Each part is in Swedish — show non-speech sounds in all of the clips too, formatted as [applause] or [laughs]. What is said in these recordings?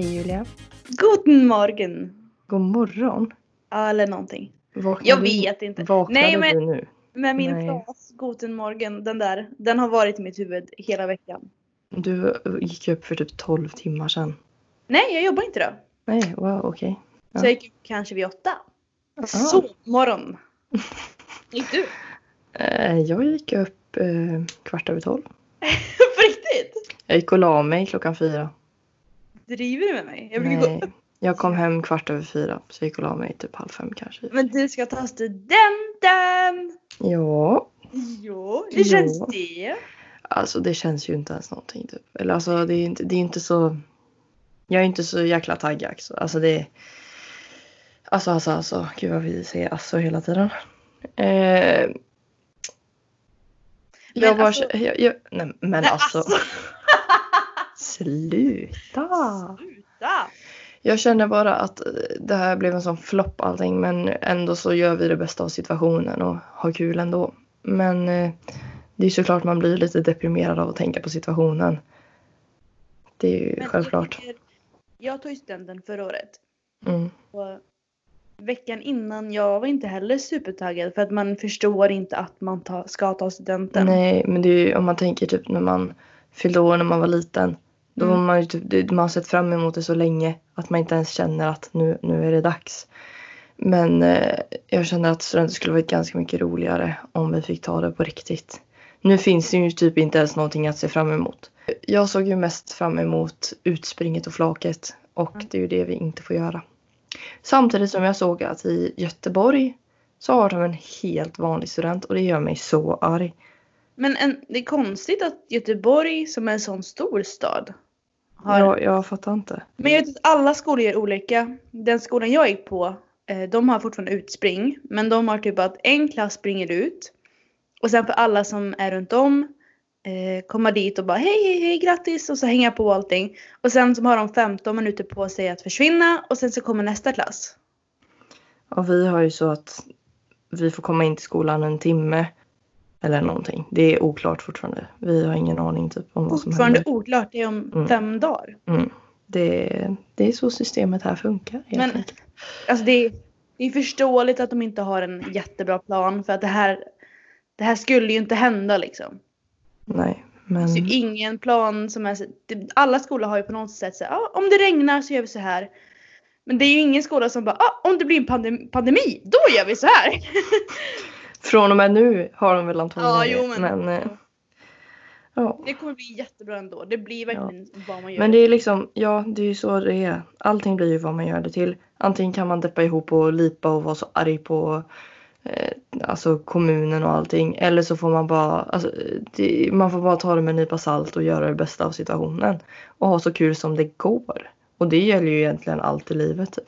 Hej Julia. Guten Morgen. God morgon. Ja, Eller någonting. Vaknade Jag vet inte. Vaknade Nej, men- du nu? Men min Nej. fras Guten Morgen, den där, den har varit i mitt huvud hela veckan. Du gick upp för typ 12 timmar sedan. Nej, jag jobbar inte då. Nej, wow, okej. Så Ja. jag gick upp kanske vid åtta. Ah. Sovmorgon. [laughs] Gick du? Eh, Jag gick upp eh, kvart över 12. [laughs] På riktigt? Jag gick och la mig klockan fyra. Driver du med mig? Jag brukar gå Nej, upp. jag kom hem kvart över fyra. Så jag gick och la mig typ halv fem kanske. Men du ska ta studenten! Ja, Jo, hur känns Ja. det? alltså det känns ju inte ens någonting typ. Eller alltså det är inte, det är inte så. Jag är inte så jäkla taggad. Så. Alltså det. Alltså alltså alltså. Gud vad vi säger alltså hela tiden. Eh, jag Men bara, alltså- jag, jag, nej, men Nej, alltså. Sluta! Sluta! Jag känner bara att eh, det här blev en sån flopp allting men ändå så gör vi det bästa av situationen och har kul ändå. Men eh, det är såklart man blir lite deprimerad av att tänka på situationen. Det är ju Men självklart. Jag, tycker- jag tog ju studenten förra året. Mm. Veckan innan, jag var inte heller supertaggad för att man förstår inte att man ta, ska ta studenten. Nej men det är ju om man tänker typ när man fyllde år när man var liten. Då Mm. man typ, man har sett fram emot det så länge att man inte ens känner att nu, nu är det dags. Men eh, jag känner att studenten skulle varit ganska mycket roligare om vi fick ta det på riktigt. Nu finns det ju typ inte ens någonting att se fram emot. Jag såg ju mest fram emot utspringet och flaket och Mm. det är ju det vi inte får göra. Samtidigt som jag såg att i Göteborg så har de en helt vanlig student och det gör mig så arg. Men en, det är konstigt att Göteborg som är en sån stor stad har... Jag, jag fattar inte. Men jag vet att alla skolor gör olika. Den skolan jag gick på, eh, de har fortfarande utspring. Men de har typ att en klass springer ut. Och sen för alla som är runt om eh, komma dit och bara hej hej hej grattis och så hänga på allting. Och sen så har de 15 minuter på sig att försvinna och sen så kommer nästa klass. Och vi har ju så att vi får komma in till skolan en timme eller någonting. Det är oklart fortfarande. Vi har ingen aning typ om vad som Fortfarande händer. oklart, det är om Mm. fem dagar. Mm. Det, det är så systemet här funkar. Men enkelt. alltså det är, det är förståeligt att de inte har en jättebra plan för att det här, det här skulle ju inte hända liksom. Nej, Det men finns ju ingen plan som är det- Alla skolor har ju på något sätt så här, ah, om det regnar så gör vi så här. Men det är ju ingen skola som bara, ah, om det blir en pandem- pandemi, då gör vi så här. [laughs] från och med nu har de väl antagligen Ja, det. jo, men- men eh, ja. Det kommer bli jättebra ändå. Det blir verkligen vad man gör. Men det är liksom, ja det är ju så det är. Allting blir ju vad man gör det till. Antingen kan man deppa ihop och lipa och vara så arg på eh, alltså kommunen och allting. Eller så får man bara, alltså, det, man får bara ta det med en nypa salt och göra det bästa av situationen. Och ha så kul som det går. Och det gäller ju egentligen allt i livet. Typ.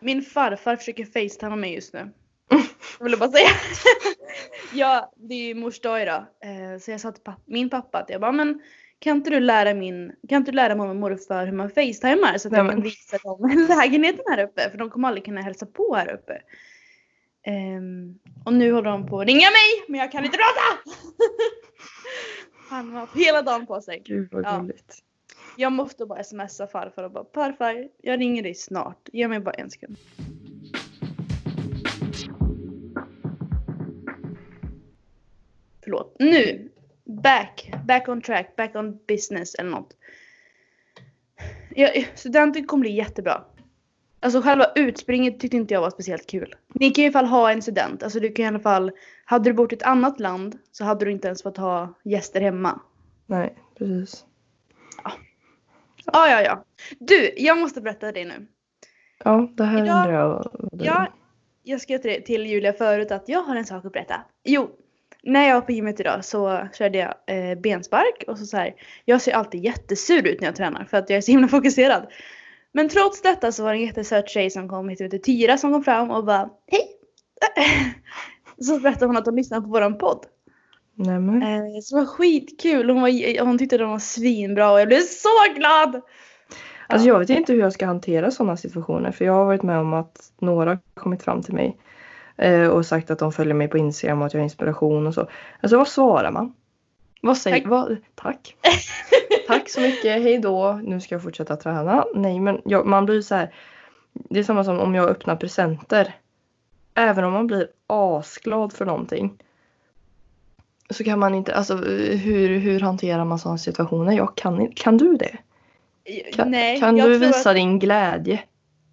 Min farfar försöker facetima mig just nu. Jag ville bara säga. [laughs] ja, det är ju mors dag idag. Eh, Så jag sa till papp- min pappa att jag bara, men kan inte du lära min, kan inte du lära mormor och morfar hur man facetimar så att jag kan visa dem [laughs] lägenheten här uppe för de kommer aldrig kunna hälsa på här uppe. Ehm, och nu håller de på att ringa mig men jag kan inte prata! [laughs] Han har haft hela dagen på sig. Gud vad Ja. gulligt. Jag måste bara smsa farfar och bara farfar, jag ringer dig snart. Ge mig bara en sekund. Förlåt. Nu! Back. Back on track. Back on business eller något. Ja, studenten kommer bli jättebra. Alltså själva utspringet tyckte inte jag var speciellt kul. Ni kan i alla fall ha en student. Alltså du kan i alla fall. Hade du bott i ett annat land så hade du inte ens fått ha gäster hemma. Nej, precis. Ja, ja, ja. Du, jag måste berätta dig nu. Ja, det här Idag- undrar jag. det- Ja, jag skrev till, till Julia förut att jag har en sak att berätta. Jo, när jag var på gymmet idag så körde jag eh, benspark och så, så här, jag ser alltid jättesur ut när jag tränar för att jag är så himla [laughs] fokuserad. Men trots detta så var det en jättesöt tjej som kom hit, heter Tyra, som kom fram och bara hej! [laughs] Så berättade hon att hon lyssnade på våran podd. Nämen. Eh, så det var skitkul. Hon, var, hon tyckte den var svinbra och jag blev så glad! Alltså jag vet inte hur jag ska hantera sådana situationer för jag har varit med om att några kommit fram till mig eh, och sagt att de följer mig på Instagram och att jag har inspiration och så. Alltså vad svarar man? Vad säger Tack. Vad, tack. [laughs] tack så mycket, hej då, nu ska jag fortsätta träna. Nej men jag, man blir så här. Det är samma som om jag öppnar presenter. Även om man blir asglad för någonting. Så kan man inte, alltså hur, hur hanterar man sådana situationer? Jag kan kan du det? Kan, Nej, kan du visa att din glädje?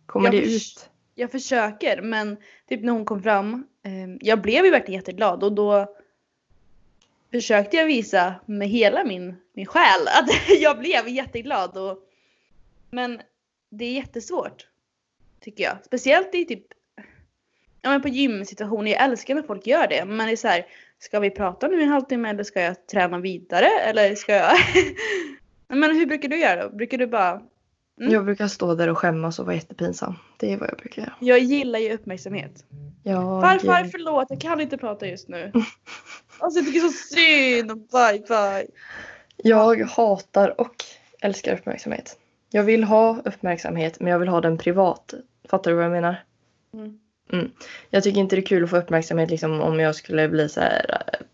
Kommer Jag det ut? Jag försöker men typ när hon kom fram. Eh, jag blev ju verkligen jätteglad och då försökte jag visa med hela min, min själ att [laughs] jag blev jätteglad. Och, men det är jättesvårt. Tycker jag. Speciellt i typ ja, men på gymsituationer. Jag älskar när folk gör det. Men det är så här, ska vi prata nu i en halvtimme eller ska jag träna vidare? Eller ska jag... [laughs] men hur brukar du göra då? Brukar du bara... Mm. Jag brukar stå där och skämmas och vara jättepinsam. Det är vad jag brukar göra. Jag gillar ju uppmärksamhet. Jag, Farfar förlåt, jag kan inte prata just nu. [laughs] Alltså jag tycker så synd. Bye bye. jag hatar och älskar uppmärksamhet. Jag vill ha uppmärksamhet men jag vill ha den privat. Fattar du vad jag menar? Mm. Jag tycker inte det är kul att få uppmärksamhet liksom, om jag skulle bli så här eh,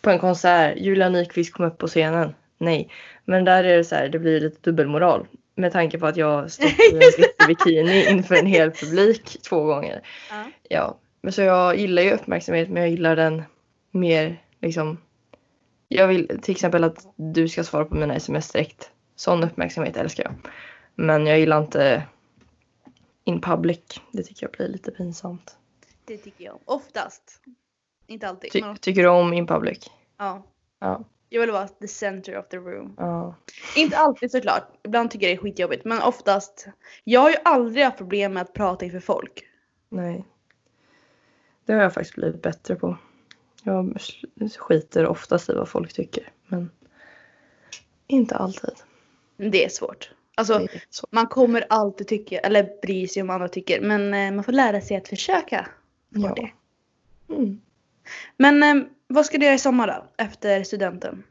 på en konsert. Julia Nyqvist kom upp på scenen. Nej. Men där är det så här, det blir lite dubbelmoral. Med tanke på att jag [laughs] stått i en bikini inför en hel publik två gånger. Ja. Ja, men så jag gillar ju uppmärksamhet men jag gillar den mer liksom. Jag vill till exempel att du ska svara på mina sms direkt. Sån uppmärksamhet älskar jag. Men jag gillar inte in public. Det tycker jag blir lite pinsamt. Det tycker jag. Oftast. Inte alltid. Ty- tycker du om in public? ja. Ja. Jag vill vara the center of the room. ja. Inte alltid såklart. Ibland tycker jag det är skitjobbigt. Men oftast. Jag har ju aldrig haft problem med att prata inför folk. Nej. Det har jag faktiskt blivit bättre på. Jag skiter oftast i vad folk tycker. Men inte alltid. Det är svårt. Alltså är så. man kommer alltid tycka, eller bry sig om vad andra tycker. Men eh, man får lära sig att försöka. Ja. det. Mm. Men eh, vad ska du göra i sommar då? Efter studenten?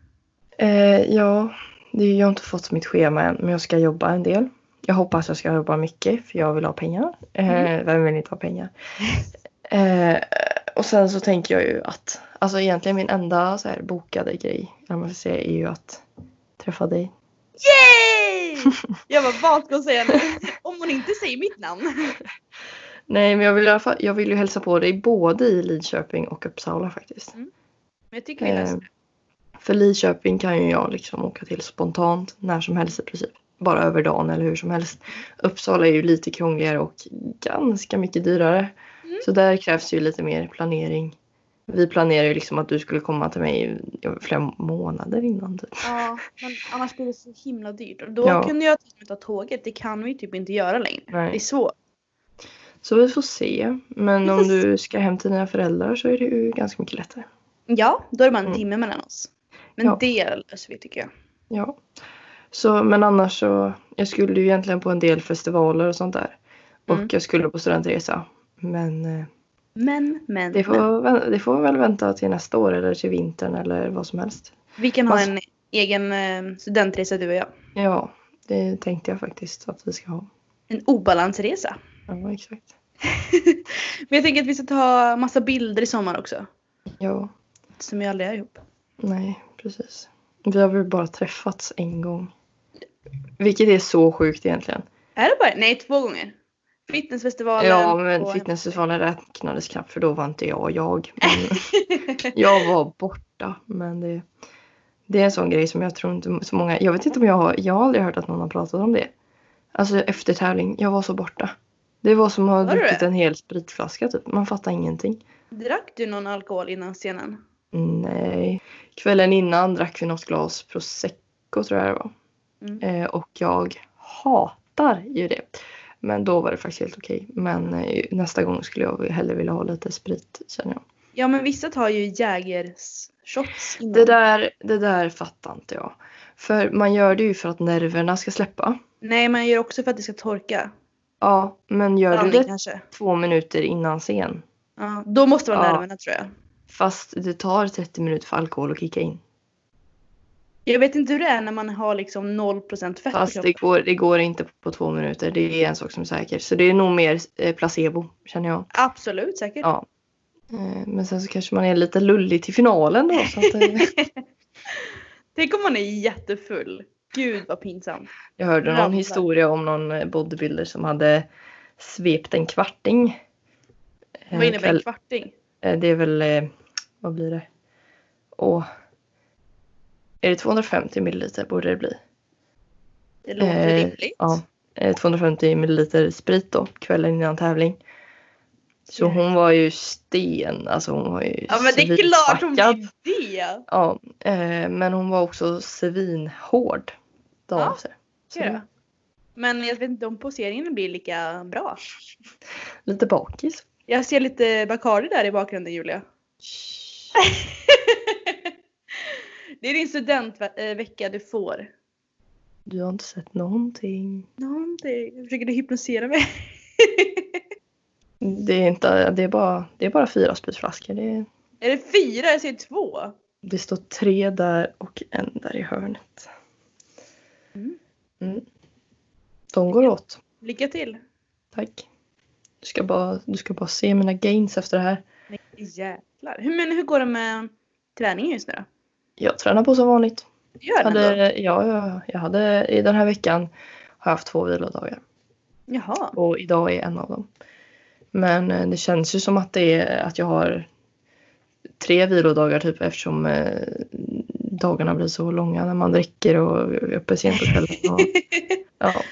Eh, ja, det, jag har inte fått mitt schema än men jag ska jobba en del. Jag hoppas jag ska jobba mycket för jag vill ha pengar. Eh, Mm. Vem vill inte ha pengar? [laughs] Eh, och sen så tänker jag ju att, alltså egentligen min enda så här bokade grej, jag måste säga, är ju att träffa dig. Yay! [laughs] Jag bara, vad ska hon säga nu? Om hon inte säger mitt namn. [laughs] Nej men jag vill, jag vill ju hälsa på dig både i Lidköping och Uppsala faktiskt. Men jag tycker vi löser Eh, det. för Lidköping kan ju jag liksom åka till spontant när som helst i princip. Bara över dagen eller hur som helst. Uppsala är ju lite krångligare och ganska mycket dyrare. Mm. Så där krävs ju lite mer planering. Vi planerar ju liksom att du skulle komma till mig flera månader innan typ. Ja, men annars blir det så himla dyrt. Då Ja. kunde jag ta tåget. Det kan vi typ inte göra längre. Nej. Det är svårt. Så vi får se. Men om du ska hem till dina föräldrar så är det ju ganska mycket lättare. Ja, då är det bara en Mm. timme mellan oss. Men Ja. det löser vi tycker jag. Ja. Så, men annars så, jag skulle ju egentligen på en del festivaler och sånt där. Och Mm. jag skulle på studentresa. Men eh, Men, men, det, men. får, vä- det får väl vänta till nästa år eller till vintern eller vad som helst. Vi kan ha Fast- en egen eh, studentresa du och jag. Ja, det tänkte jag faktiskt att vi ska ha. En obalansresa. Ja, exakt. [laughs] Men jag tänker att vi ska ta massa bilder i sommar också. Ja, Som vi aldrig är ihop. nej, precis. Vi har väl bara träffats en gång. Vilket är så sjukt egentligen. Är det bara? Nej, två gånger. Fitnessfestivalen. Ja, men fitnessfestivalen räknades knappt för då var inte jag jag. [laughs] Jag var borta. Men det, det är en sån grej som jag tror inte så många... Jag vet inte om jag har... Jag har aldrig hört att någon har pratat om det. Alltså efter tävling, jag var så borta. Det var som att ha druckit en hel spritflaska typ. Man fattar ingenting. Drack du någon alkohol innan scenen? Nej. Kvällen innan drack vi något glas prosecco tror jag det var. Mm. Eh, och jag hatar ju det. Men då var det faktiskt helt okej. Men eh, nästa gång skulle jag hellre vilja ha lite sprit känner jag. Ja men vissa tar ju Jägershots innan. Det där, det där fattar inte jag. För man gör det ju för att nerverna ska släppa. Nej man gör också för att det ska torka. Ja, men gör du Blandning det kanske. två minuter innan scen. Ja, då måste vara Ja. nerverna tror jag. Fast det tar 30 minuter för alkohol att kicka in. Jag vet inte hur det är när man har liksom 0% fett Fast det går, det går inte på två minuter. Det är en sak som är säker. Så det är nog mer eh, placebo känner jag. Absolut säkert. Ja. Eh, Men sen så kanske man är lite lullig till finalen då. Så att, eh, [laughs] Tänk om man är jättefull. Gud vad pinsamt. jag hörde någon Ramlar. historia om någon bodybuilder som hade svept en kvarting. Vad innebär en kvarting? Eh, Det är väl, eh, vad blir det? Åh. Är det 250 milliliter borde det bli? Det låter Eh, rimligt. Ja. Eh, 250 milliliter sprit då, kvällen innan tävling. Så hon var ju sten, alltså hon var ju Ja men det är klart hon blir det. Ja, eh, men hon var också svinhård dagen Ja, efter. Så. Men jag vet inte om poseringen blir lika bra. Lite bakis. Jag ser lite Bacardi där i bakgrunden Julia. [laughs] det är din studentvecka du får. Du har inte sett någonting. Någonting. Försöker du hypnosera mig? Det är, inte, det är, bara, det är bara fyra spritflaskor. Det, är- är det fyra? Jag ser två. det står tre där och en där i hörnet. Mm. Mm. De går åt. Lycka till. Tack. Du ska, bara, du ska bara se mina gains efter det här. Nej, jäklar. Hur, men hur går det med träningen just nu då? Jag tränar på som vanligt. Gör den Hade, ja, ja, jag hade, I den här veckan har jag haft två vilodagar. Jaha. Och idag är en av dem. Men eh, det känns ju som att det är att jag har tre vilodagar typ eftersom eh, dagarna blir så långa när man dricker och är uppe sent på kvällen. Och, [laughs] ja.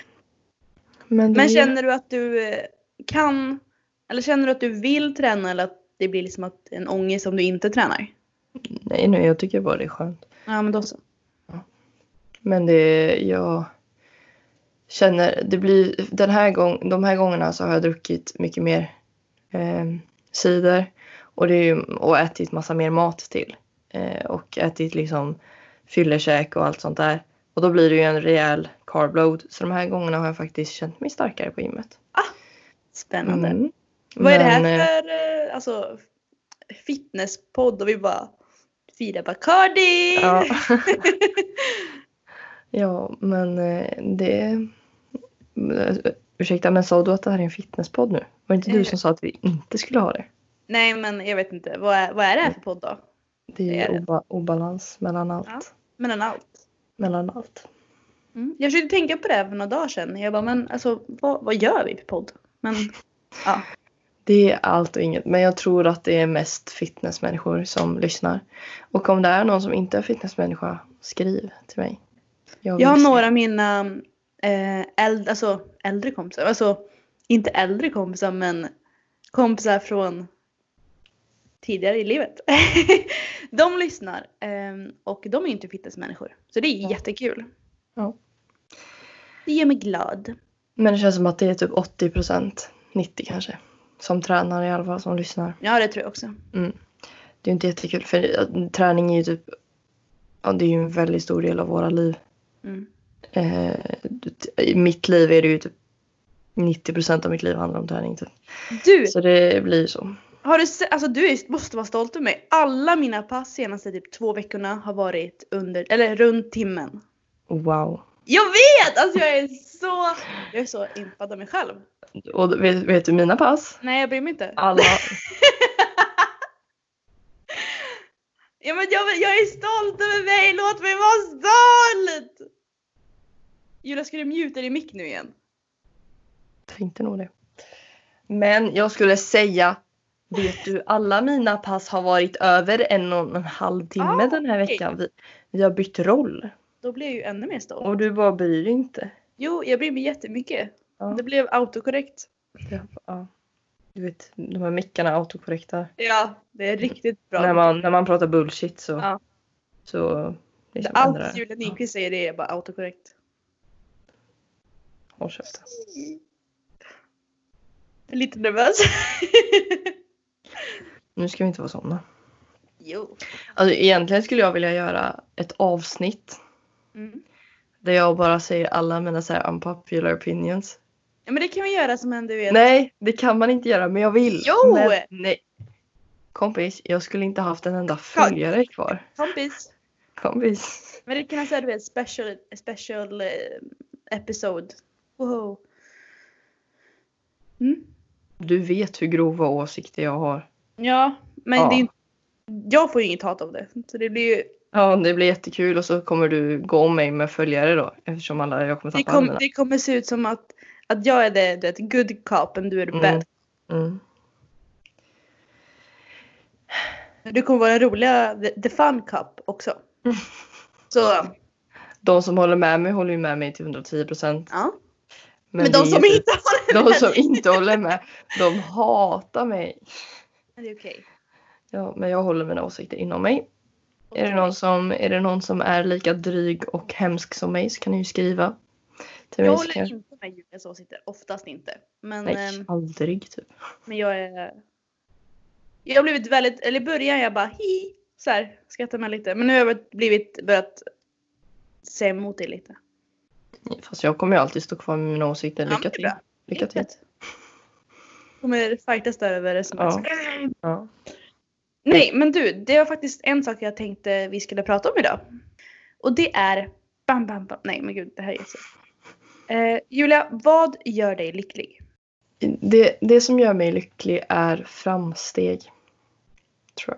Men, det, Men känner du att du eh, kan, eller känner du att du vill träna eller att det blir liksom att en ångest om du inte tränar? Nej, nej, jag tycker bara det är skönt. Ja men då så. Men det, jag känner, det blir, den här gång, de här gångerna så har jag druckit mycket mer eh, cider och, det är och ätit massa mer mat till. Eh, och ätit liksom fyllekäk och allt sånt där. Och då blir det ju en rejäl carbload. Så de här gångerna har jag faktiskt känt mig starkare på gymmet. Spännande. Mm. Vad är det här Men, eh, för eh, alltså, fitnesspodd och vi bara firar Bacardi! Ja. [laughs] ja, men eh, det... Ursäkta, men sa du att det här är en fitnesspodd nu? Var det inte du som sa att vi inte skulle ha det? Nej men jag vet inte, vad är, vad är det här för podd då? Det Det är, är oba- obalans mellan allt. Ja. Mellan allt. Mellan allt. Mm. Jag försökte tänka på det här för några dagar sedan. Jag bara, men alltså vad, vad gör vi för podd? Men ja. Det är allt och inget. Men jag tror att det är mest fitnessmänniskor som lyssnar. Och om det är någon som inte är fitnessmänniska, skriv till mig. vill Jag har se. några av mina eh, äldre, alltså, äldre kompisar, alltså inte äldre kompisar men kompisar från tidigare i livet. [laughs] de lyssnar eh, och de är inte fitnessmänniskor. Så det är Ja. jättekul. Ja. Det gör mig glad. Men det känns som att det är typ 80 procent, 90 kanske. Som tränar i alla fall, som lyssnar. Ja det tror jag också. Det är inte jättekul för träning är ju typ, ja det är ju en väldigt stor del av våra liv. Mm. Eh, I mitt liv är det ju typ 90 procent av mitt liv handlar om träning. Typ. Du, Så det blir ju så. har du se- alltså du måste vara stolt över mig. Alla mina pass senaste typ två veckorna har varit under, eller runt timmen. Wow. Jag vet! Alltså jag är så, jag är så impad av mig själv. Och vet, vet du mina pass? Nej jag bryr mig inte. Alla, [laughs] Ja men jag, jag är stolt över mig, låt mig vara stolt! Julia ska du muta din mick nu igen? tänkte nog det. Men jag skulle säga, vet du, alla mina pass har varit över en och en halv timme Ah, den här veckan. Vi, vi har bytt roll. Då blir jag ju ännu mer stolt. Och du bara bryr dig inte. Jo, jag bryr mig jättemycket. Ja. Det blev autokorrekt. Det, ja. Du vet, de här mickarna autokorrekta. Ja, det är riktigt bra. När man, när man pratar bullshit så... Ja. så liksom ändrar Allt det. Julia Nyqvist säger det är bara autokorrekt. Håll käften. Jag är lite nervös. [laughs] Nu ska vi inte vara sådana. Jo. Alltså, egentligen skulle jag vilja göra ett avsnitt Mm. där jag bara säger alla mina så här unpopular opinions. Ja men det kan vi göra som en du vet. Nej, det kan man inte göra men jag vill. Jo! Men, nej. Kompis, jag skulle inte haft en enda följare kvar. Kompis. Kompis. Men det kan jag säga du vet special, special eh, episode. Wow. Mm. Du vet hur grova åsikter jag har. Ja, men Ja. det jag får ju inget hat av det. Så det blir ju, Ja, det blir jättekul och så kommer du gå om mig med följare då. Eftersom alla, jag kommer det, tappa kom, alla det kommer se ut som att, att jag är det, det good cop och du är the Mm. bad. Mm. Du kommer vara den roliga, the, the fun cop också. [laughs] Så, De som håller med mig håller ju med mig till 110 procent. ja. Men, de det är som inte har det de som inte håller med, de hatar mig. Det är okej. Ja, men jag håller mina åsikter inom mig. Är det, någon som, är det någon som är lika dryg och hemsk som mig så kan ni ju skriva. Till Jag håller jag, inte med Julias åsikter, oftast inte. Men, nej, ehm, aldrig typ. men jag är... Jag har blivit väldigt, eller i början jag bara hi, så här, skrattar med lite. Men nu har jag blivit, börjat se emot det lite. Fast jag kommer ju alltid stå kvar med mina åsikter. Ja, Lycka det är till. Lycka till. Kommer fightas där över sms. Ja. Ja. Nej men du, det var faktiskt en sak jag tänkte vi skulle prata om idag. Och det är bam bam bam. Nej men gud det här är så. Eh, Julia, vad gör dig lycklig? Det, det som gör mig lycklig är framsteg. Tror jag.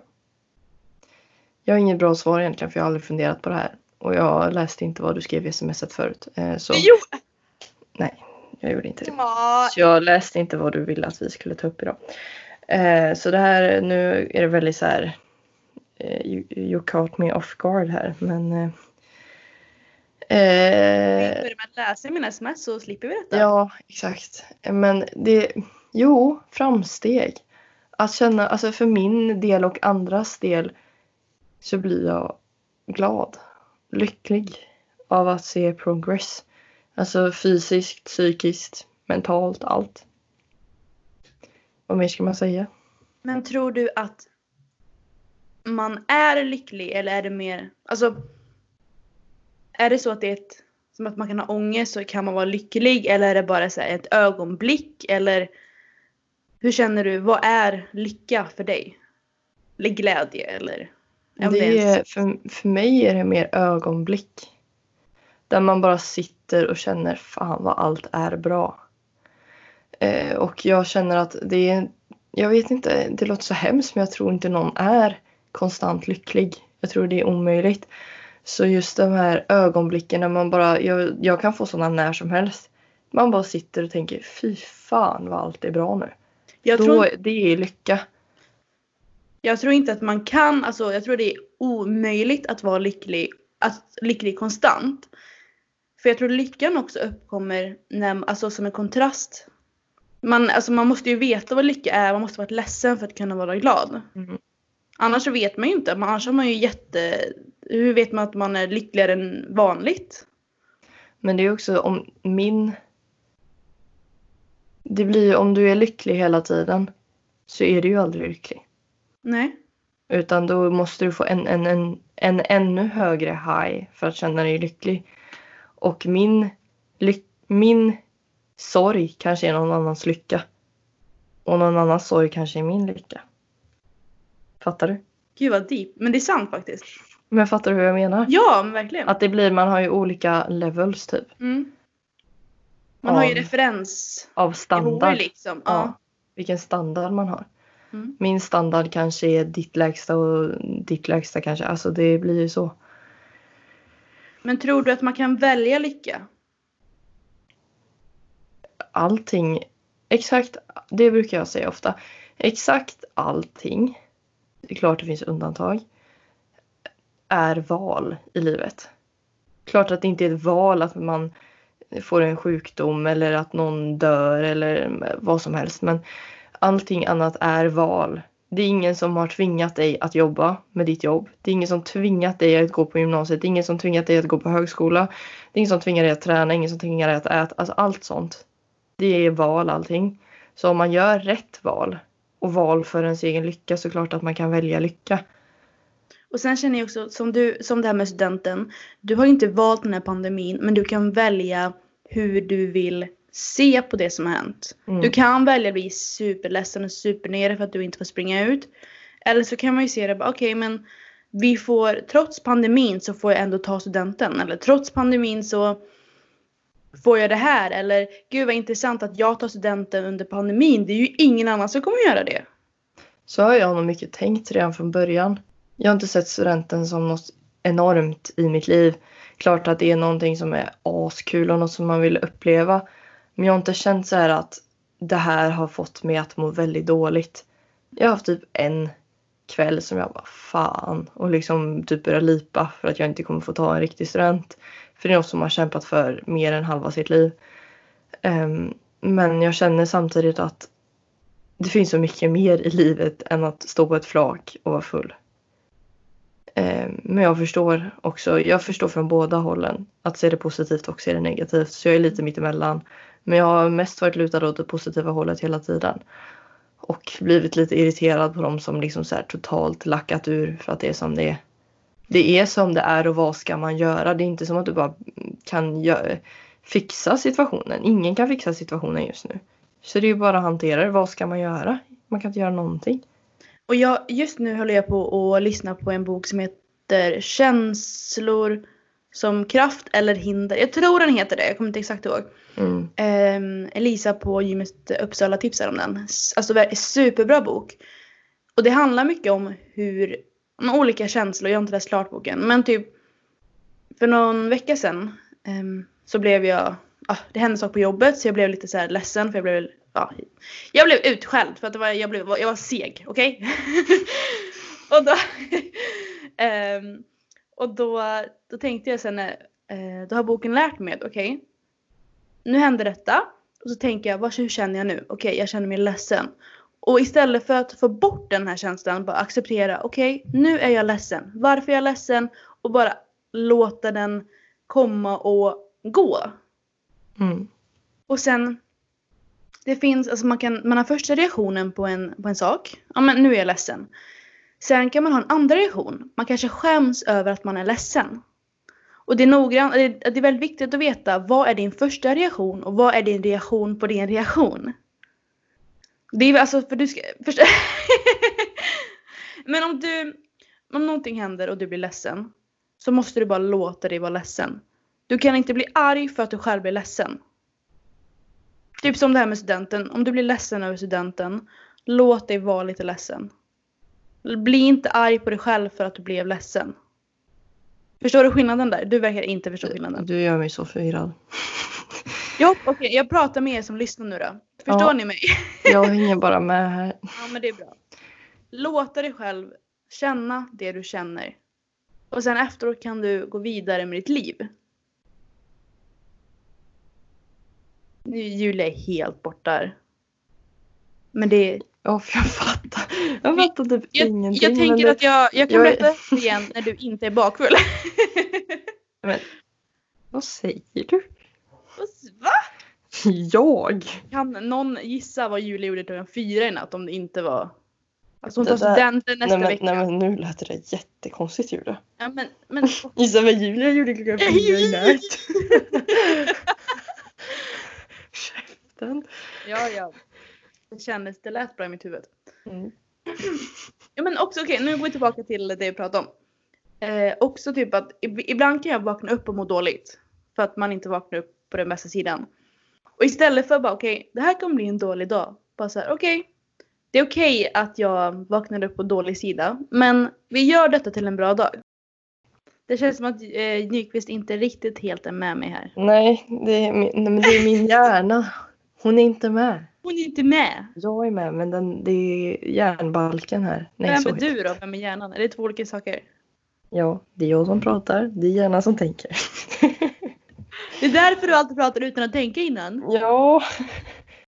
Jag har inget bra svar egentligen för jag har aldrig funderat på det här. Och jag läste inte vad du skrev i smset förut. Eh, Så Jo! nej, jag gjorde inte det. Så jag läste inte vad du ville att vi skulle ta upp idag. Eh, så det här, nu är det väldigt så här. Eh, you, you caught me off guard här men. Eh, eh, börjar med att läsa mina sms så slipper vi detta. ja, exakt. Men det, jo, framsteg. Att känna, alltså för min del och andras del så blir jag glad, lycklig av att se progress. Alltså fysiskt, psykiskt, mentalt, allt. Vad mer ska man säga? Men tror du att man är lycklig eller är det mer, alltså är det så att det är ett, som att man kan ha ångest så kan man vara lycklig eller är det bara så här ett ögonblick eller hur känner du, vad är lycka för dig? Eller glädje eller? Det är, för, för mig är det mer ögonblick. Där man bara sitter och känner fan vad allt är bra. Eh, och jag känner att det är, jag vet inte, det låter så hemskt men jag tror inte någon är konstant lycklig. Jag tror det är omöjligt. Så just de här ögonblicken när man bara, jag, jag kan få sådana när som helst. Man bara sitter och tänker fy fan vad allt är bra nu. jag, Då, tror, det är lycka. jag tror inte att man kan, alltså jag tror det är omöjligt att vara lycklig, att lycklig konstant. För jag tror lyckan också uppkommer när, alltså som en kontrast. Man, alltså man måste ju veta vad lycka är, man måste vara ledsen för att kunna vara glad. Mm. Annars så vet man ju inte, annars har man ju jätte... Hur vet man att man är lyckligare än vanligt? Men det är också om min... Det blir ju om du är lycklig hela tiden så är du ju aldrig lycklig. Nej. Utan då måste du få en, en, en, en ännu högre high för att känna dig lycklig. Och min, ly, min sorg kanske är någon annans lycka. Och någon annans sorg kanske är min lycka. Fattar du? Gud vad deep. Men det är sant faktiskt. Men fattar du hur jag menar? Ja, men verkligen. Att det blir, man har ju olika levels typ. Mm. Man har ju Av- referens. Av standard. liksom. Ja. Ja. Vilken standard man har. Mm. Min standard kanske är ditt lägsta och ditt lägsta kanske. Alltså det blir ju så. Men tror du att man kan välja lycka? Allting, exakt, det brukar jag säga ofta. Exakt allting, det är klart det finns undantag, är val i livet. Klart att det inte är ett val att man får en sjukdom eller att någon dör eller vad som helst. Men allting annat är val. Det är ingen som har tvingat dig att jobba med ditt jobb. Det är ingen som tvingat dig att gå på gymnasiet. Det är ingen som tvingat dig att gå på högskola. Det är ingen som tvingar dig att träna. Ingen som tvingar dig att äta. Alltså allt sånt. Det är val allting. Så om man gör rätt val och val för ens egen lycka så klart att man kan välja lycka. Och sen känner jag också som, du, som det här med studenten. Du har inte valt den här pandemin men du kan välja hur du vill se på det som har hänt. Mm. Du kan välja att bli superledsen och supernere för att du inte får springa ut. Eller så kan man ju se det okej men vi får trots pandemin så får jag ändå ta studenten. Eller trots pandemin så får jag det här. Eller gud vad intressant att jag tar studenten under pandemin. Det är ju ingen annan som kommer göra det. Så har jag nog mycket tänkt redan från början. Jag har inte sett studenten som något enormt i mitt liv. Klart att det är någonting som är askul och något som man vill uppleva. Men jag har inte känt så här att det här har fått mig att må väldigt dåligt. Jag har haft typ en kväll som jag bara fan och liksom typ börjar lipa för att jag inte kommer få ta en riktig student. För det är något som man har kämpat för mer än halva sitt liv. Ehm, men jag känner samtidigt att det finns så mycket mer i livet än att stå på ett flak och vara full. Ehm, men jag förstår också, jag förstår från båda hållen. Att se det positivt och se det negativt. Så jag är lite mittemellan. Men jag har mest varit lutad åt det positiva hållet hela tiden. Och blivit lite irriterad på dem som liksom så här totalt lackat ur för att det är som det är. Det är som det är och vad ska man göra? Det är inte som att du bara kan gö- fixa situationen. Ingen kan fixa situationen just nu. Så det är ju bara att hantera det. Vad ska man göra? Man kan inte göra någonting. Och jag, just nu håller jag på att lyssna på en bok som heter Känslor som kraft eller hinder. Jag tror den heter det, jag kommer inte exakt ihåg. Mm. Ehm, Elisa på gymmet Uppsala tipsar om den. Alltså superbra bok. Och det handlar mycket om hur, olika känslor, jag har inte läst klart boken, men typ för någon vecka sedan um, så blev jag, ah, det hände saker på jobbet så jag blev lite så här ledsen för jag blev, ja, jag blev utskälld för att det var, jag, blev, jag var seg, okej? [laughs] och då, um, [laughs] och då, då tänkte jag sen, eh, då har boken lärt mig att okej, nu händer detta. Och så tänker jag, vad, hur känner jag nu? Okej, jag känner mig ledsen. Och istället för att få bort den här känslan, bara acceptera, okej, nu är jag ledsen. Varför är jag ledsen? Och bara låta den komma och gå. Mm. Och sen, det finns, alltså man kan, man har första reaktionen på en, på en sak. Ja men nu är jag ledsen. Sen kan man ha en andra reaktion. Man kanske skäms över att man är ledsen. Och det är är, det är väldigt viktigt att veta vad är din första reaktion och vad är din reaktion på din reaktion. Det är alltså för du ska, [laughs] först, Men om du, om någonting händer och du blir ledsen. Så måste du bara låta dig vara ledsen. Du kan inte bli arg för att du själv blir ledsen. Typ som det här med studenten. Om du blir ledsen över studenten. Låt dig vara lite ledsen. Bli inte arg på dig själv för att du blev ledsen. Förstår du skillnaden där? Du verkar inte förstå skillnaden. Du gör mig så förvirrad. [laughs] Ja, okej. jag pratar med er som lyssnar nu då. Förstår Ja. ni mig? [laughs] Jag hänger bara med här. Ja, men det är bra. Låta dig själv känna det du känner. Och sen efteråt kan du gå vidare med ditt liv. Nu är Julia helt borta. där. Men det Ja, för jag fattar. Jag fattar typ jag, ingenting. jag tänker det, att jag, jag kan jag är- berätta igen när du inte är bakfull. [laughs] Men, vad säger du? [laughs] Jag? Kan någon gissa vad Julia gjorde klockan fyra i natt om det inte var... Alltså hon tar där- studenten nästa Nej men, vecka. nej men nu lät det jättekonstigt Julia. Ja, men, men, [laughs] Gissa vad Julia gjorde klockan fyra i natt. [laughs] Käften. ja, ja. Det kändes, det lät bra i mitt huvud. Mm. Ja men också okej, nu går vi tillbaka till det vi pratade om. Eh, också typ att ib- ibland kan jag vakna upp och må dåligt. För att man inte vaknar upp på den bästa sidan. Och istället för bara okej, det här kommer bli en dålig dag. Bara så här, okej. det är okej att jag vaknade upp på dålig sida. Men vi gör detta till en bra dag. Det känns som att eh, Nyqvist inte riktigt helt är med mig här. Nej, det är, min, det är min hjärna. Hon är inte med. Hon är inte med. Jag är med men den, det är hjärnbalken här. Nej, Vem är du då? Vem är hjärnan? Är det två olika saker? Ja, det är jag som pratar. Det är hjärnan som tänker. [laughs] Det är därför du alltid pratar utan att tänka innan. ja.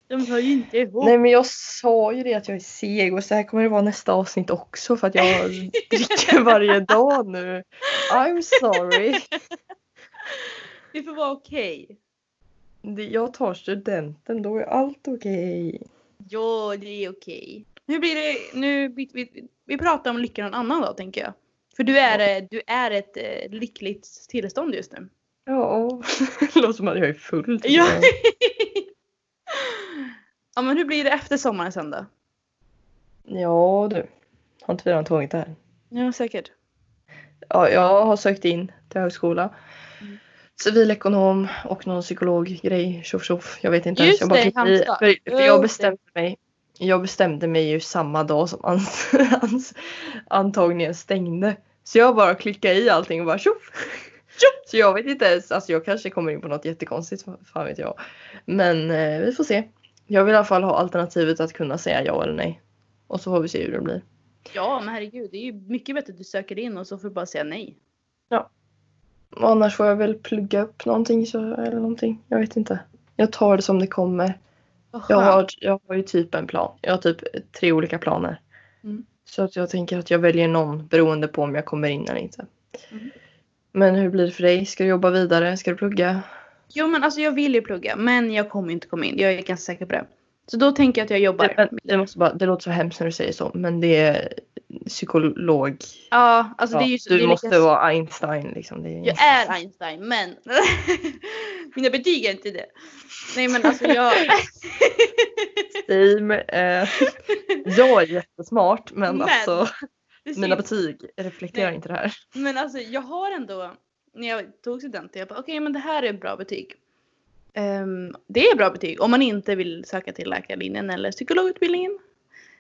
De hör ju inte ihop. Nej men jag sa ju det att jag är seg och så här kommer det vara nästa avsnitt också för att jag [laughs] dricker varje dag nu. I'm sorry. [laughs] Det får vara okej. Det- Jag tar studenten, då är allt okej. Ja, det är okej. hur blir det nu? Vi, vi, vi pratar om lycka någon annan dag tänker jag. För du är, eh, du är ett eh, lyckligt tillstånd just nu. Ja, [laughs] det låter som att jag är full. Ja. [laughs] ja men hur blir det efter sommaren sen då? ja du. Har inte vi redan tagit det här? Ja säkert. Ja, jag har sökt in till högskola. Mm. Civilekonom och någon psykologgrej. Tjoff tjoff. Jag vet inte Just ens. Jag bara det. Halmstad. För, för jag bestämde mig. Jag bestämde mig ju samma dag som ans, [laughs] ans, antagningen stängde. Så jag bara klickade i allting och bara tjoff. Så jag vet inte ens. Alltså jag kanske kommer in på något jättekonstigt. Fan vet jag. Men eh, vi får se. Jag vill i alla fall ha alternativet att kunna säga ja eller nej. Och så får vi se hur det blir. Ja men herregud det är ju mycket bättre att du söker in och så får du bara säga nej. Och annars får jag väl plugga upp någonting så, eller någonting. Jag vet inte. Jag tar det som det kommer. Jag har, jag har ju typ en plan. Jag har typ tre olika planer. Mm. Så att jag tänker att jag väljer någon beroende på om jag kommer in eller inte. Mm. Men hur blir det för dig? Ska du jobba vidare? Ska du plugga? Jo men alltså jag vill ju plugga men jag kommer inte komma in. Jag är ganska säker på det. Så då tänker jag att jag jobbar. Det, det, måste bara, det låter så hemskt när du säger så. Men det är psykolog. Ja alltså det är Ja, ju så, du det är måste lika... vara Einstein liksom. Är... Jag är Einstein men [laughs] mina betyg är inte det. Nej men alltså jag... [laughs] Steam, eh, jag är jättesmart men, Men, alltså mina betyg reflekterar Nej. inte det här. Men alltså jag har ändå, när jag tog studenten, jag bara okej men det här är bra betyg. Ehm, det är bra betyg om man inte vill söka till läkarlinjen eller psykologutbildningen.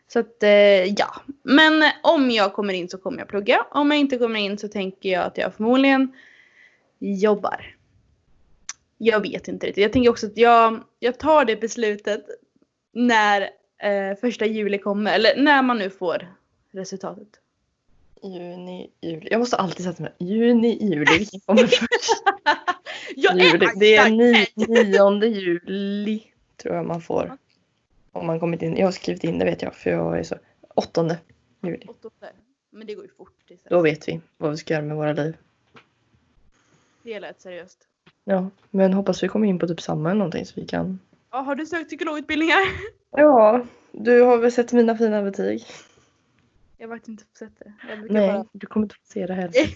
Så att eh, ja. Men om jag kommer in så kommer jag plugga. Om jag inte kommer in så tänker jag att jag förmodligen jobbar. Jag vet inte riktigt. Jag tänker också att jag, jag tar det beslutet när eh, första juli kommer. Eller när man nu får resultatet. Juni, juli. Jag måste alltid sätta mig. Juni, juli. Vilken kommer [laughs] först? Juli. Det är Einstein! ni, nionde juli tror jag man får. Om man kommit in. Jag har skrivit in det vet jag för jag är så. Åttonde juli. Åttonde. Men det går ju fort. Då vet vi vad vi ska göra med våra liv. det lät seriöst. Ja, men hoppas vi kommer in på typ samma eller någonting så vi kan. Ja, har du sökt psykologutbildningar? Ja, du har väl sett mina fina betyg? Jag faktiskt inte det. Jag brukar Nej, bara... du kommer inte få se det heller. [laughs]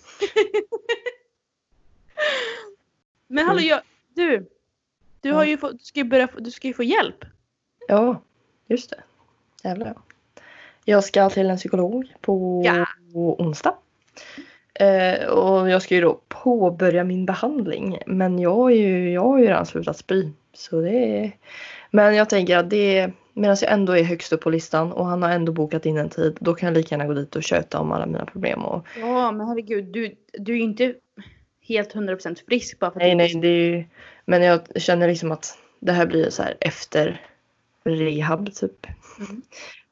Men hallå, jag, du. Du, har ju få, du, ska ju börja, du ska ju få hjälp. Ja, just det. Jävlar ja. Jag ska till en psykolog på Ja. onsdag. Eh, och jag ska ju då påbörja min behandling. Men jag, är ju, jag har ju redan slutat spy. Så det är... Men jag tänker att det medan jag ändå är högst upp på listan och han har ändå bokat in en tid. Då kan jag lika gärna gå dit och köta om alla mina problem. Och, Ja, men herregud. Du, du är ju inte helt 100% frisk bara för att nej, nej, det är ju... Men jag känner liksom att det här blir så här efter rehab typ. Mm.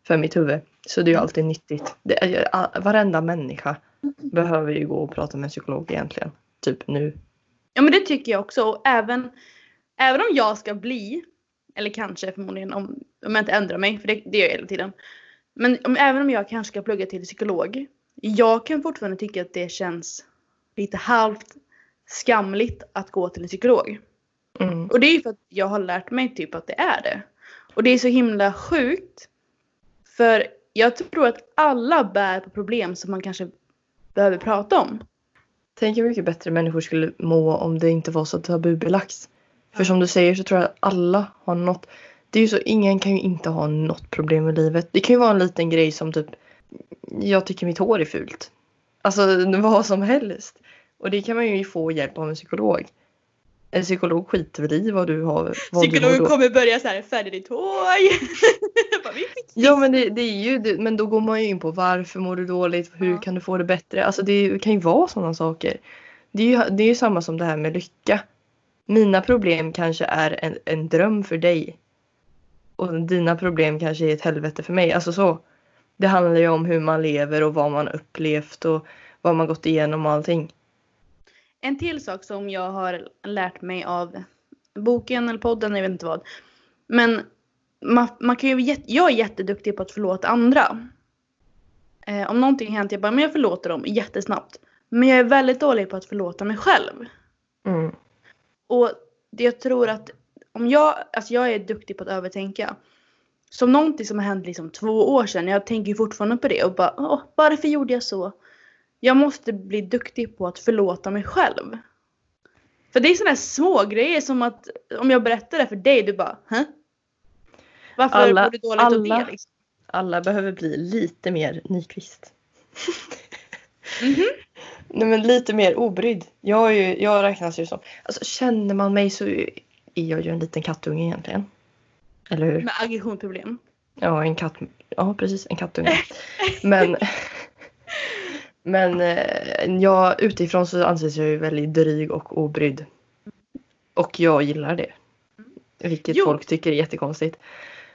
För mitt huvud. Så det är ju alltid nyttigt. Det är, varenda människa behöver ju gå och prata med en psykolog egentligen. Typ nu. Ja, men det tycker jag också. Och även, även om jag ska bli, eller kanske förmodligen om, om jag inte ändrar mig, för det, det gör jag hela tiden. Men om, även om jag kanske ska plugga till psykolog. Jag kan fortfarande tycka att det känns lite halvt skamligt att gå till en psykolog. Mm. Och det är ju för att jag har lärt mig typ att det är det. Och det är så himla sjukt. För jag tror att alla bär på problem som man kanske behöver prata om. Tänk hur mycket bättre människor skulle må om det inte var så tabubelagt. För som du säger så tror jag att alla har något. Det är ju så, ingen kan ju inte ha något problem i livet. Det kan ju vara en liten grej som typ jag tycker mitt hår är fult. Alltså [laughs] vad som helst. Och det kan man ju få hjälp av en psykolog. En psykolog skiter väl i vad du har. Vad du Psykologen då- kommer börja så här färga ditt hår. [laughs] Bara, "Vi fixar Ja men det, det är ju men då går man ju in på varför mår du dåligt, hur Ja. kan du få det bättre? Alltså det kan ju vara sådana saker. Det är ju det är ju samma som det här med lycka. Mina problem kanske är en, en dröm för dig. Och dina problem kanske är ett helvete för mig. Alltså så. Det handlar ju om hur man lever och vad man upplevt och vad man gått igenom och allting. En till sak som jag har lärt mig av boken eller podden, jag vet inte vad. Men man, man kan ju, jag är jätteduktig på att förlåta andra. Eh, om någonting hänt, jag bara, men jag förlåter dem jättesnabbt. Men jag är väldigt dålig på att förlåta mig själv. Mm. Och det jag tror att om jag, alltså jag är duktig på att övertänka. som någonting som har hänt liksom två år sedan. Jag tänker fortfarande på det och bara Åh, varför gjorde jag så? Jag måste bli duktig på att förlåta mig själv. För det är sådana små grejer som att om jag berättar det för dig, du bara Hä? Varför Alla- du dåligt alla- det? Liksom? Alla behöver bli lite mer Nyqvist. [laughs] Mhm. Nej men lite mer obrydd. Jag, ju, jag räknas ju som... Alltså känner man mig så är jag ju en liten kattunge egentligen. Eller hur? Med aggressionsproblem. Ja, en katt. Ja, precis. En kattunge. Men, [laughs] men eh, jag, utifrån så anses jag ju väldigt dryg och obrydd. Och jag gillar det. Vilket Jo. folk tycker är jättekonstigt.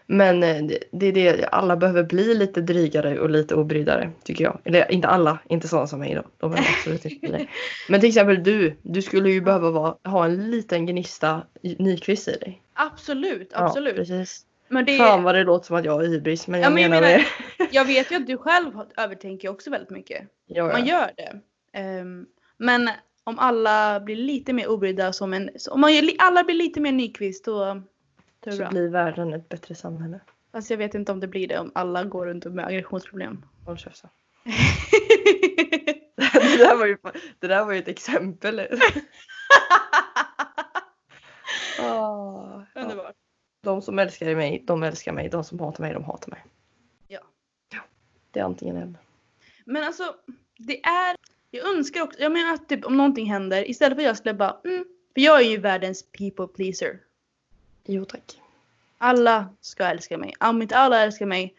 Men eh, det, är det, alla behöver bli lite drygare och lite obryddare tycker jag. Eller inte alla, inte sådana som mig då. De behöver absolut inte det. [laughs] Men till exempel du, du skulle ju behöva vara, ha en liten gnista Nyqvist i dig. Absolut, Ja, absolut. precis. Men det Fan vad det låter som att jag är hybris men jag Ja, men jag menar menar- det. jag vet ju [laughs] att du själv har- övertänker också väldigt mycket. Ja, Man ja. gör det. Ehm, men om alla blir lite mer obrydda som en... Om man alla blir lite mer Nyqvist då, då Så bra. blir världen ett bättre samhälle. Fast jag vet inte om det blir det om alla går runt med aggressionsproblem. Håll käften. [laughs] [laughs] det, där var ju, det där var ju ett exempel. Ah, ja. De som älskar mig, de älskar mig. De som hatar mig, de hatar mig. Ja. ja. Det är antingen eller. Men alltså, det är... Jag önskar också, jag menar att typ, om någonting händer, istället för att jag skulle bara, mm, för jag är ju världens people pleaser. Jo tack. Alla ska älska mig. Om inte alla älskar mig,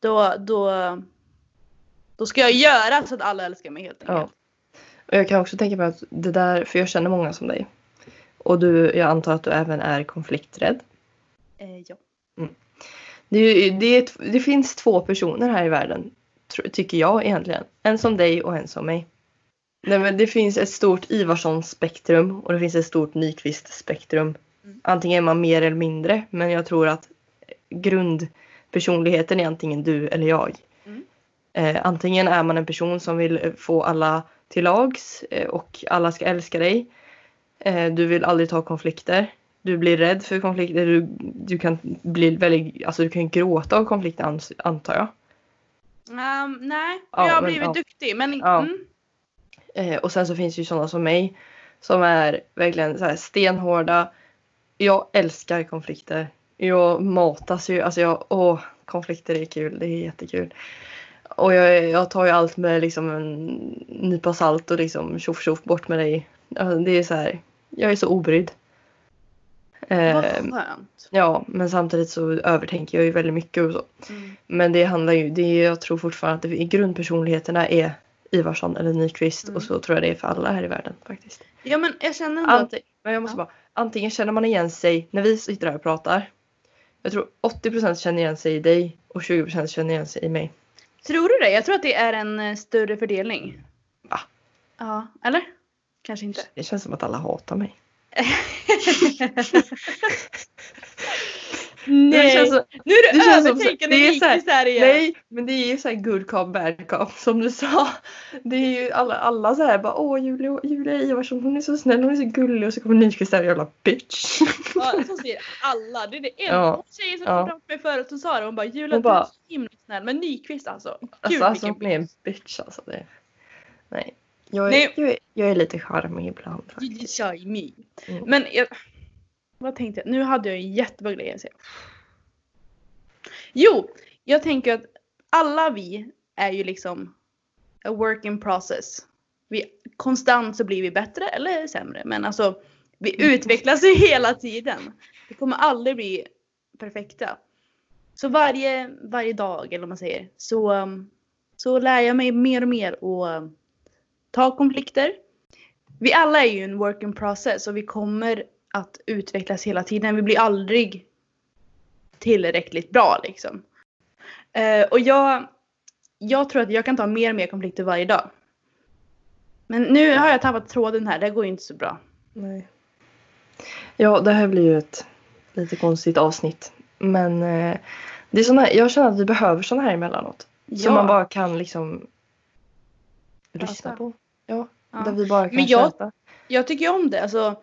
då, då, då ska jag göra så att alla älskar mig helt Ja. enkelt. Och jag kan också tänka mig att det där, för jag känner många som dig. Och du, jag antar att du även är konflikträdd. Eh, ja. Det, ju- det, ett- det finns två personer här i världen, tycker jag egentligen. En som dig och en som mig. Nej, men det finns ett stort Ivarsson-spektrum och det finns ett stort Nyqvist-spektrum. Mm. Antingen är man mer eller mindre, men jag tror att grundpersonligheten är antingen du eller jag. Mm. Eh, antingen är man en person som vill eh, få alla till lags eh, och alla ska älska dig. Eh, du vill aldrig ta konflikter. Du blir rädd för konflikter. Du, du kan bli väldigt, alltså du kan gråta av konflikter antar jag. Ehm, nej, Ja, jag har men, blivit ja. duktig. Men Ja. mm, Eh, och sen så finns det ju sådana som mig som är verkligen så här stenhårda. Jag älskar konflikter. Jag matas ju, alltså jag, åh, konflikter är kul, det är jättekul. Och jag, jag tar ju allt med liksom en nypa salt och liksom tjoff tjoff bort med dig. Alltså, det är så här, jag är så obrydd. Vad Eh, skönt. ja, men samtidigt så övertänker jag ju väldigt mycket och så. Mm. Men det handlar ju, det är, jag tror fortfarande att det, i grundpersonligheterna är Ivarsson eller Nyqvist Mm. och så tror jag det är för alla här i världen faktiskt. Ja men jag känner ändå att men jag måste Ja. bara, antingen känner man igen sig när vi sitter här och pratar. Jag tror 80% känner igen sig i dig och 20% känner igen sig i mig. Tror du det? Jag tror att det är en eh, större fördelning. Va? Ja, eller? Kanske inte. Det känns som att alla hatar mig. Nej, nu är du övertänkande det är så här- Nyqvist här igen. nej, men det är ju såhär good cop bad cop som du sa. Det är ju alla, alla så här bara åh Julia, Julia Ivarsson hon är så snäll, hon är så gullig och så kommer Nyqvist där jävla bitch. Ja, så säger alla. Det är det en Ja. tjej som Ja. kom fram till mig förut som sa det. Hon bara Julia Hon du är bara- så himla snäll. Men Nyqvist alltså. Gud Alltså, alltså hon är en bitch alltså. Det. Nej. Jag är, Nej. Jag, är, jag är lite charmig ibland faktiskt. shy me. Mm. Men jag, vad tänkte jag? Nu hade jag en jättebra grej att säga. Jo, jag tänker att alla vi är ju liksom a work in process. Vi, konstant så blir vi bättre eller sämre. Men alltså vi utvecklas ju [laughs] hela tiden. Vi kommer aldrig bli perfekta. Så varje, varje dag eller vad man säger så, så lär jag mig mer och mer och ta konflikter. Vi alla är ju en work in process och vi kommer att utvecklas hela tiden. Vi blir aldrig tillräckligt bra liksom. Eh, och jag, jag tror att jag kan ta mer och mer konflikter varje dag. Men nu har jag tappat tråden här, det går ju inte så bra. Nej. Ja, det här blir ju ett lite konstigt avsnitt. Men eh, det är såna jag känner att vi behöver såna här emellanåt. Som man bara kan liksom lyssna Prata. på. Ja, Ja. där vi bara kan Men jag- köta. Jag tycker ju om det. Alltså,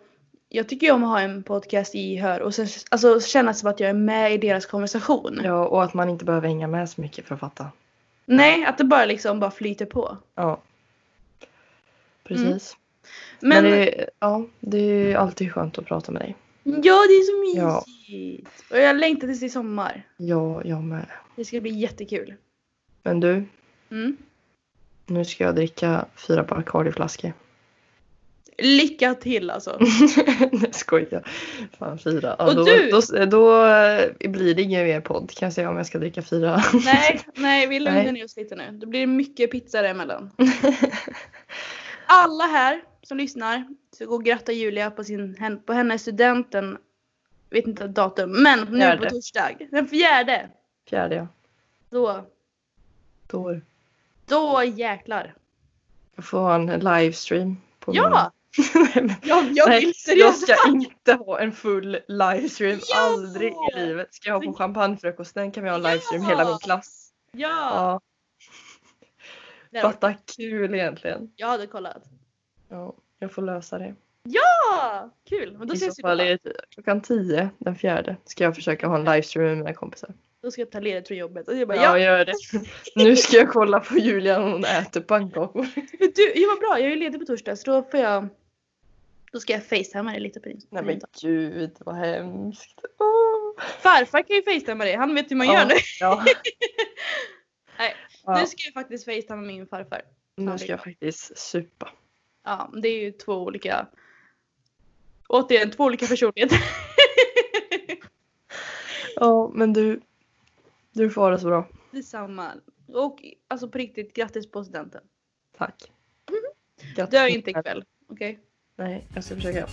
jag tycker ju om att ha en podcast i hör och sen, alltså, känna som att jag är med i deras konversation. Ja, och att man inte behöver hänga med så mycket för att fatta. Nej, att det bara liksom bara flyter på. Ja. Precis. Men, Men, det, ja, det är alltid skönt att prata med dig. ja, det är så Ja. mysigt. Och jag längtar tills det är sommar. Ja, jag med. Det ska bli jättekul. Men du, Mm. Nu ska jag dricka fyra Bacardi-flaskor. Lycka till alltså. [laughs] Nej, skojar. Fan, fyra. Ja, Och då, du? Då, då eh, blir det ingen mer podd kan jag säga om jag ska dricka fyra. nej, [laughs] nej, vi lugnar ner oss lite nu. Då blir det mycket pizza däremellan. [laughs] Alla här som lyssnar ska gå och gratta Julia på, sin, på hennes studenten. Vet inte datum, men nu Fjärde. på torsdag. Den fjärde. Fjärde ja. Då, Då. Då jäklar. Jag får ha en livestream. På Ja! min... [laughs] Jag, jag vill jag seriöst. ska inte ha en full livestream. Ja! Aldrig i livet. Ska jag ha på champagnefrukosten kan vi ha en livestream Ja! hela min klass. Ja! Ja, fatta kul egentligen. Jag hade kollat. Ja, jag får lösa det. Ja! Kul! Men då I ses vi på fall dag. är det klockan 10 den fjärde ska jag försöka ha en livestream med mina kompisar. Då ska jag ta ledigt från jobbet. Och jag bara, Ja, ja, gör det. [laughs] Nu ska jag kolla på Julia när hon äter pannkakor. du, ja, vad bra. Jag är ledig på torsdag så då får jag... Då ska jag facetimea dig lite på din. Nej men gud vad hemskt. Åh. Farfar kan ju facetimea dig. Han vet hur man gör nu. Ja. [laughs] Nej, Ja. Nu ska jag faktiskt facetimea min farfar. Nu ska jag faktiskt supa. Ja, det är ju två olika... Återigen, två olika personligheter. Ja men du. Du får ha det så bra. Detsamma. Och alltså på riktigt, grattis på studenten. Tack. [laughs] Grattis. Dö inte ikväll, okej? Nej jag ska försöka.